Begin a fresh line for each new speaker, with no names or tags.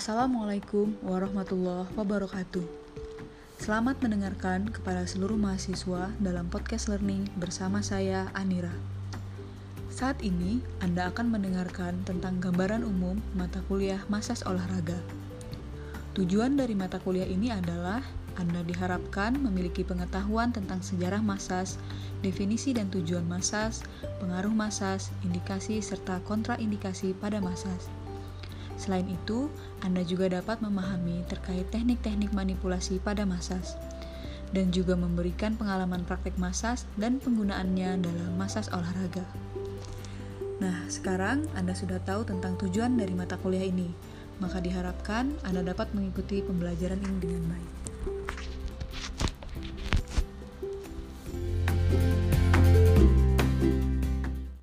Assalamualaikum warahmatullahi wabarakatuh. Selamat mendengarkan kepada seluruh mahasiswa dalam podcast learning bersama saya Anira. Saat ini Anda akan mendengarkan tentang gambaran umum mata kuliah Masas Olahraga. Tujuan dari mata kuliah ini adalah Anda diharapkan memiliki pengetahuan tentang sejarah masas, definisi dan tujuan masas, pengaruh masas, indikasi serta kontraindikasi pada masas. Selain itu, Anda juga dapat memahami terkait teknik-teknik manipulasi pada masas dan juga memberikan pengalaman praktek masas dan penggunaannya dalam masas olahraga. Nah, sekarang Anda sudah tahu tentang tujuan dari mata kuliah ini, maka diharapkan Anda dapat mengikuti pembelajaran ini dengan baik.